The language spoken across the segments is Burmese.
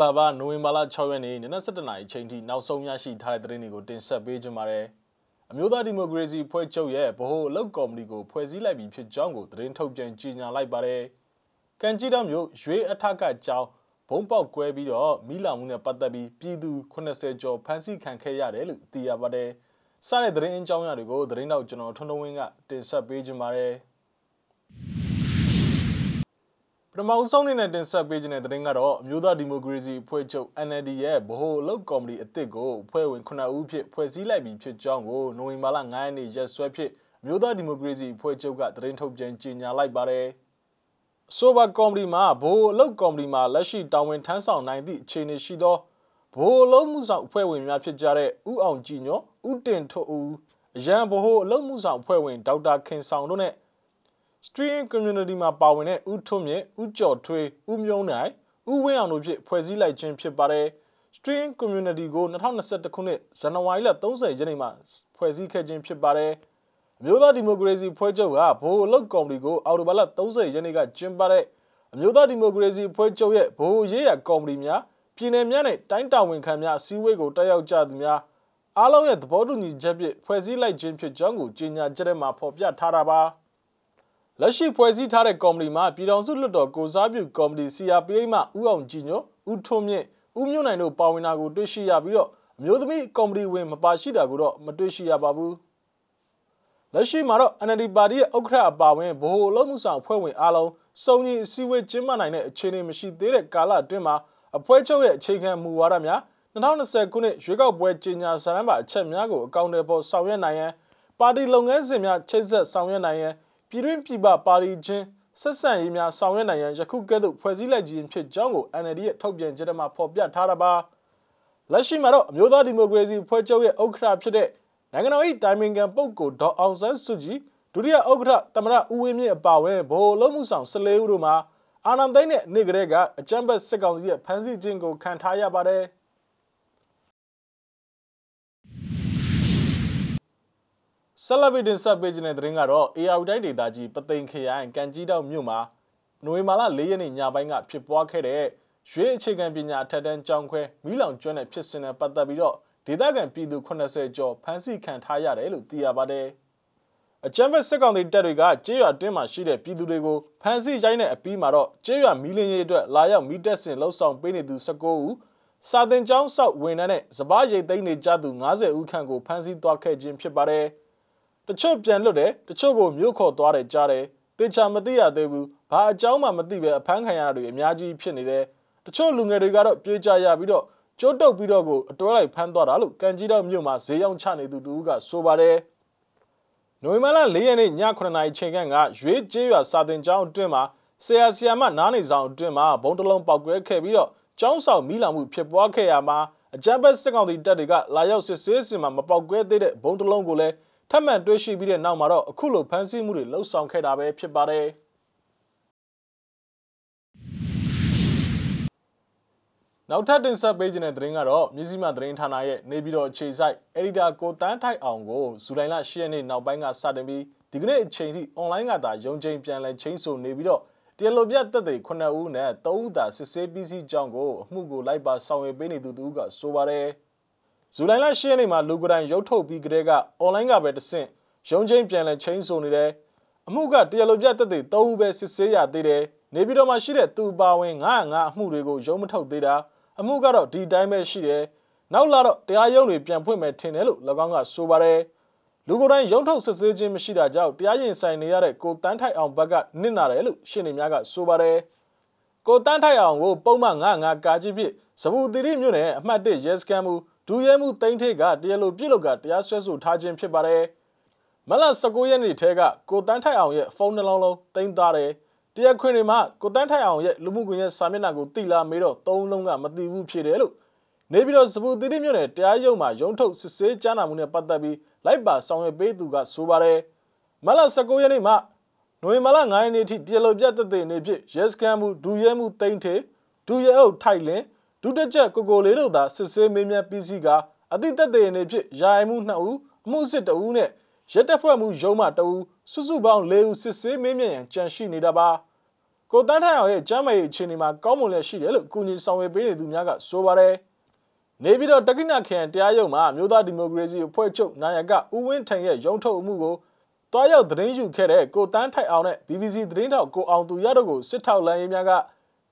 ္ဂလာပါနိုဝင်ဘာလ6ရက်နေ့နနက်7:00နာရီချိန်ထိနောက်ဆုံးရရှိထားတဲ့သတင်းတွေကိုတင်ဆက်ပေးကြပါမယ်။အမျိုးသားဒီမိုကရေစီဖွဲ့ချုပ်ရဲ့ဗဟိုအလုပ်ကော်မတီကိုဖွဲ့စည်းလိုက်ပြီးဖြစ်ကြောင်းကိုသတင်းထုတ်ပြန်ကြေညာလိုက်ပါတယ်။ကန်ကြီးတော်မျိုးရွေးအထက်ကကြောင်းဘုံပေါက်ကွဲပြီးတော့မိလောင်မှုနဲ့ပတ်သက်ပြီးပြည်သူ80ကျော်ဖမ်းဆီးခံခဲ့ရတယ်လို့သိရပါတယ်။စတဲ့သတင်းအကြောင်းအရာတွေကိုသတင်းတော့ကျွန်တော်ထွန်းထွန်းဝင်းကတင်ဆက်ပေးကြပါမယ်။ပ ထမဆုံးအနေနဲ့တင်ဆက်ပေးခြင်းတဲ့သတင်းကတော့အမျိုးသားဒီမိုကရေစီအဖွဲ့ချုပ် NLD ရဲ့ဗဟိုအလုပ်ကော်မတီအသစ်ကိုဖွဲ့ဝင်9ဦးဖြစ်ဖွဲ့စည်းလိုက်ပြီးဖြစ်ကြောင်းကိုနိုဝင်ဘာလ9ရက်နေ့ရက်စွဲဖြစ်အမျိုးသားဒီမိုကရေစီအဖွဲ့ချုပ်ကသတင်းထုတ်ပြန်ကြေညာလိုက်ပါတယ်။ဆိုဘာကော်မတီမှာဗဟိုအလုပ်ကော်မတီမှာလက်ရှိတာဝန်ထမ်းဆောင်နိုင်သည့်အခြေအနေရှိသောဗဟိုအလုပ်မှုဆောင်အဖွဲ့ဝင်များဖြစ်ကြတဲ့ဥအောင်ကြည်ညောဥတင်ထွဦးအရန်ဗဟိုအလုပ်မှုဆောင်အဖွဲ့ဝင်ဒေါက်တာခင်ဆောင်တို့နဲ့ stream community မှာပါဝင်တဲ့ဦးထွန်းမြင့်ဦးကျော်ထွေးဦးမြုံနိုင်ဦးဝင်းအောင်တို့ဖြင့်ဖွဲ့စည်းလိုက်ခြင်းဖြစ်ပါတယ် stream community ကို2021ခုနှစ်ဇန်နဝါရီလ30ရက်နေ့မှာဖွဲ့စည်းခဲ့ခြင်းဖြစ်ပါတယ်အမျိုးသားဒီမိုကရေစီဖွဲ့ချုပ်ကဗဟိုအလုပ်ကော်မတီကိုအော်တိုဘာလ30ရက်နေ့ကကျင်းပတဲ့အမျိုးသားဒီမိုကရေစီဖွဲ့ချုပ်ရဲ့ဗဟိုရေးရကော်မတီများပြည်내များနဲ့တိုင်းတာဝန်ခံများအစည်းအဝေးကိုတက်ရောက်ကြသူများအားလုံးရဲ့သဘောတူညီချက်ဖြင့်ဖွဲ့စည်းလိုက်ခြင်းဖြစ်ကြောင်းကိုကြေညာချက်ထဲမှာဖော်ပြထားတာပါ။ လက်ရှိဖွဲ့စည်းထားတဲ့ကော်မတီမှာပြည်ထောင်စုလွှတ်တော်ကိုစားပြုကော်မတီ CRPH မှဦးအောင်ကြည်ညိုဦးထွန်းမြင့်ဦးမြို့နိုင်တို့ပါဝင်တာကိုတွေ့ရှိရပြီးတော့အမျိုးသမီးကော်မတီဝင်မပါရှိတာကိုတော့မတွေ့ရှိရပါဘူးလက်ရှိမှာတော့ NLD ပါတီရဲ့ဥက္ကဋ္ဌအပါဝင်ဗဟိုအလုပ်မှုဆောင်ဖွဲ့ဝင်အားလုံးစုံညီအစည်းအဝေးကျင်းပနိုင်တဲ့အခြေအနေမရှိသေးတဲ့ကာလအတွင်းမှာအဖွဲ့ချုပ်ရဲ့အခြေခံမူဝါဒများ2020ခုနှစ်ရွေးကောက်ပွဲကြီးညာစာတမ်းပါအချက်များကိုအကောင့်တွေပေါ်ဆောင်ရွက်နိုင်ရန်ပါတီလုပ်ငန်းစဉ်များချိတ်ဆက်ဆောင်ရွက်နိုင်ရန် ပြည်တွင်းပြည်ပပါတီချင်းဆက်ဆံရေးများဆောင်ရွက်နိုင်ရန်ယခုကဲ့သို့ဖွဲ့စည်းလိုက်ခြင်းဖြစ်ကြောင်းကို NLD ရဲ့ထုတ်ပြန်ချက်မှာဖော်ပြထားတာပါလက်ရှိမှာတော့အမျိုးသားဒီမိုကရေစီဖွဲ့ချုပ်ရဲ့ဥက္ကဋ္ဌဖြစ်တဲ့နိုင်ငံတော်၏တိုင်ပင်ခံပုဂ္ဂိုလ်ဒေါက်အောင်ဆန်းစုကြည်ဒုတိယဥက္ကဋ္ဌသမရဦးဝင်းမြင့်အပါအဝင်ဗဟိုလုံးမှုဆောင်14ဦးတို့မှာအာဏာသိမ်းတဲ့နေ့ကလေးကအကြမ်းဖက်စစ်ကောင်စီရဲ့ဖမ်းဆီးခြင်းကိုခံထားရပါတယ်။ ဆက်လက်ပြီးတင်ဆက်ပေးခြင်းတဲ့သတင်းကတော့ AR တိုင်းဒေသကြီးပသိမ်ခရိုင်ကံကြီးတောက်မြို့မှာနိုဝင်ဘာလ၄ရက်နေ့ညပိုင်းကဖြစ်ပွားခဲ့တဲ့ရွေးအခြေခံပညာအထက်တန်းကျောင်းခွဲမိလောင်ကျွမ်းတဲ့ဖြစ်စဉ်နဲ့ပတ်သက်ပြီးတော့ဒေသခံပြည်သူ80ကျော်ဖမ်းဆီးခံထားရတယ်လို့သိရပါတယ်။အကြမ်းဖက်စစ်ကောင်စီတပ်တွေကကျေးရွာအတွင်းမှာရှိတဲ့ပြည်သူတွေကိုဖမ်းဆီးရိုက်တဲ့အပြီးမှာတော့ကျေးရွာမီလင်းရေးအတွက်လာရောက်မိတက်ဆင်လှုပ်ဆောင်ပေးနေသူ19ဦးစာတင်ကျောင်းဆောက်ဝန်ထမ်းနဲ့စပားရိတ်သိမ်းနေကြသူ90ဦးခန့်ကိုဖမ်းဆီးသွားခဲ့ခြင်းဖြစ်ပါတယ်။ တချို့ပြန်လွတ်တယ်တချို့ကိုမြို့ခေါ်သွားတယ်ကြားတယ်တေချာမသိရသေးဘူးဘာအကြောင်းမှမသိပဲအဖမ်းခံရတာတွေအများကြီးဖြစ်နေတယ်တချို့လူငယ်တွေကတော့ပြေးကြရပြီးတော့ကျိုးတုပ်ပြီးတော့ကိုအတွဲလိုက်ဖမ်းသွားတာလို့ကန်ကြီးတော်မြို့မှာဈေးရောင်းချနေသူတူကဆိုပါတယ်နိုဝင်ဘာလ၄ရက်နေ့ည9:00နာရီချိန်ကရွေးကျေးရွာစာတင်ကျောင်းအတွင်းမှာဆရာဆရာမနားနေဆောင်အတွင်းမှာဘုံတလုံးပောက်ကွဲခဲ့ပြီးတော့ကျောင်းဆောင်မိလောင်မှုဖြစ်ပွားခဲ့ရမှာအကြမ်းဖက်စစ်ကောင်စီတပ်တွေကလာရောက်စစ်ဆေးစင်မှာမပောက်ကွဲသေးတဲ့ဘုံတလုံးကိုလည်း ထပ်မံတွေ့ရှိပြီးတဲ့နောက်မှာတော့အခုလိုဖမ်းဆီးမှုတွေလှုပ်ဆောင်ခဲ့တာပဲဖြစ်ပါတယ်နောက်ထပ်တင်ဆက်ပေးခြင်းတဲ့သတင်းကတော့မြစည်းမသတင်းဌာနရဲ့နေပြည်တော်အခြေစိုက်အက်ဒီတာကိုတန်းထိုက်အောင်ကိုဇူလိုင်လ10ရက်နေ့နောက်ပိုင်းကစတင်ပြီးဒီကနေ့အချိန်ထိ online ကသာရုံချိန်ပြန်လည်ချင်းဆိုနေပြီးတော့တရားလိုပြတက်တဲ့9ဦးနဲ့3ဦးသာစစ်ဆေးပြီးစီးကြောင်းကိုအမှုကိုလိုက်ပါဆောင်ရွက်ပေးနေသူတို့ကဆိုပါတယ်။ ဇူလိုင်လ10ရက်နေ့မှာလူကတိုင်းရုပ်ထုတ်ပြီးကတည်းကအွန်လိုင်းကပဲတဆင့်ရုံချင်းပြန်လည်ချင်းဆိုနေတယ်အမှုကတရားလိုပြတက်တဲ့၃ဦးပဲစစ်ဆေးရသေးတယ်နေပြည်တော်မှာရှိတဲ့သူပါဝင်905အမှုတွေကိုရုံးမထုတ်သေးတာအမှုကတော့ဒီတိုင်းပဲရှိတယ်နောက်လာတော့တရားရုံးတွေပြန်ဖွင့်မယ်ထင်တယ်လို့၎င်းကဆိုပါတယ်လူကိုယ်တိုင်ရုံးထုတ်စစ်ဆေးခြင်းမရှိတာကြောင့်တရားရင်ဆိုင်နေရတဲ့ကိုတန်းထိုက်အောင်ဘက်ကနစ်နာတယ်လို့ရှင်းနေများကဆိုပါတယ်ကိုတန်းထိုက်အောင်ကိုပုံမှန်905ကာကြီးဖြစ်ဇဘူတိရိမြို့နယ်အမှတ်1ရဲစခန်းမှု ဒူရဲမှုတိမ့်ထိတ်ကတရားလိုပြစ်လို့ကတရားစွဲဆိုထားခြင်းဖြစ်ပါတယ်မလ19ရက်နေ့ထဲကကိုတန်းထိုက်အောင်ရဲ့ဖုန်းနှလုံးလုံးတိမ့်သွားတယ်တရားခွင်တွေမှာကိုတန်းထိုက်အောင်ရဲ့လူမှုကွန်ရက်စာမျက်နှာကိုတိလာမေးတော့သုံးလုံးကမသိဘူးဖြစ်တယ်လို့နေပြီးတော့စပူတိတိမြို့နယ်တရားရုံးမှာရုံးထုတ်စစ်ဆေးကြားနာမှုနဲ့ပတ်သက်ပြီးလိုက်ပါဆောင်ရွက်ပေးသူကဆိုပါတယ်မလ19ရက်နေ့မှာနိုဝင်ဘာလ9ရက်နေ့ထိတရားလိုပြတ်တဲ့နေဖြစ်ရဲစခန်းမှုဒူရဲမှုတိမ့်ထေဒူရဲအုပ်ထိုက်လင်း ဒုတက်ချက်ကိုကိုလေးတို့သာစစ်ဆေးမေးမြန်းပြီးစီးကအသည့်တက်တဲ့အနေဖြင့်ယာယီမှု2ဦးအမှုစစ်2ဦးနဲ့ရက်တက်ဖွဲ့မှုရုံးမှ2ဦးစုစုပေါင်း4ဦးစစ်ဆေးမေးမြန်းရန်ကြံရှိနေတာပါကိုတန်းထန်အောင်ရဲ့ကျမ်းမာရေးအခြေအနေမှာကောင်းမွန်လျက်ရှိတယ်လို့ကုညီဆောင်ရွက်ပေးနေသူများကဆိုပါတယ်နေပြီးတော့တက္ကိနခရိုင်တရားရုံးမှာမြို့သားဒီမိုကရေစီအဖွဲ့ချုပ်နာယကဦးဝင်းထန်ရဲ့ရုံးထုတ်မှုကိုတွားရောက်သတင်းယူခဲ့တဲ့ကိုတန်းထိုက်အောင်နဲ့ BBC သတင်းထောက်ကိုအောင်သူရတို့ကိုစစ်ထောက်လမ်းရေးများက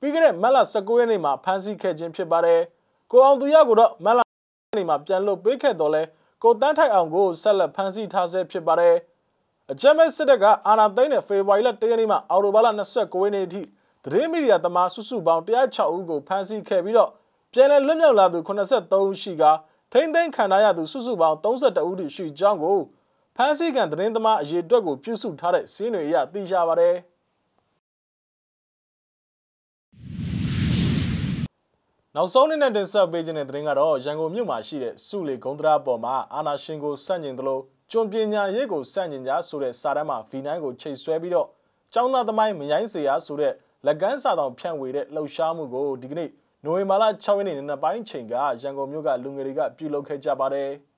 ပြီးခဲ့တဲ့မတ်လ19ရက်နေ့မှာဖမ်းဆီးခဲ့ခြင်းဖြစ်ပါတယ်ကိုအောင်သူရကိုတော့မတ်လနေ့မှာပြန်လွတ်ပေးခဲ့တော့လဲကိုတန်းထိုက်အောင်ကိုဆက်လက်ဖမ်းဆီးထားဆဲဖြစ်ပါတယ်အကြမ်းမဲ့စစ်တပ်ကအာဏာသိမ်းတဲ့ဖေဖော်ဝါရီလ၁ရက်နေ့မှာအော်တိုဘာလ29ရက်နေ့အထိသတင်းမီဒီယာသမားစုစုပေါင်း106ဦးကိုဖမ်းဆီးခဲ့ပြီးတော့ပြန်လည်လွတ်မြောက်လာသူ83ဦးရှိကထိမ့်သိမ်းခံထားရသူစုစုပေါင်း32ဦးထိရှိကြောင်းကိုဖမ်းဆီးခံသတင်းသမားအရေးအတွက်ကိုပြုစုထားတဲ့စီးတွေအရသိရှိပါတယ် နောက်ဆုံးနေ့နဲ့တင်ဆက်ပေးခြင်းတဲ့သတင်းကတော့ရန်ကုန်မြို့မှာရှိတဲ့စုလေဂုံတရာပေါ်မှာအာနာရှင်ကိုစန့်ကျင်သလိုကျွံပညာရေးကိုစန့်ကျင်ကြဆိုတဲ့စာတမ်းမှာ V9 ကိုချိတ်ဆွဲပြီးတော့ကျောင်းသားသမိုင်းမရိုင်းစေရဆိုတဲ့လက်ကမ်းစာတောင်ဖြန့်ဝေတဲ့လှုပ်ရှားမှုကိုဒီကနေ့နိုဝင်ဘာလ6ရက်နေ့နေ့ပိုင်းချိန်ကရန်ကုန်မြို့ကလူငယ်တွေကပြုလုပ်ခဲ့ကြပါတယ်။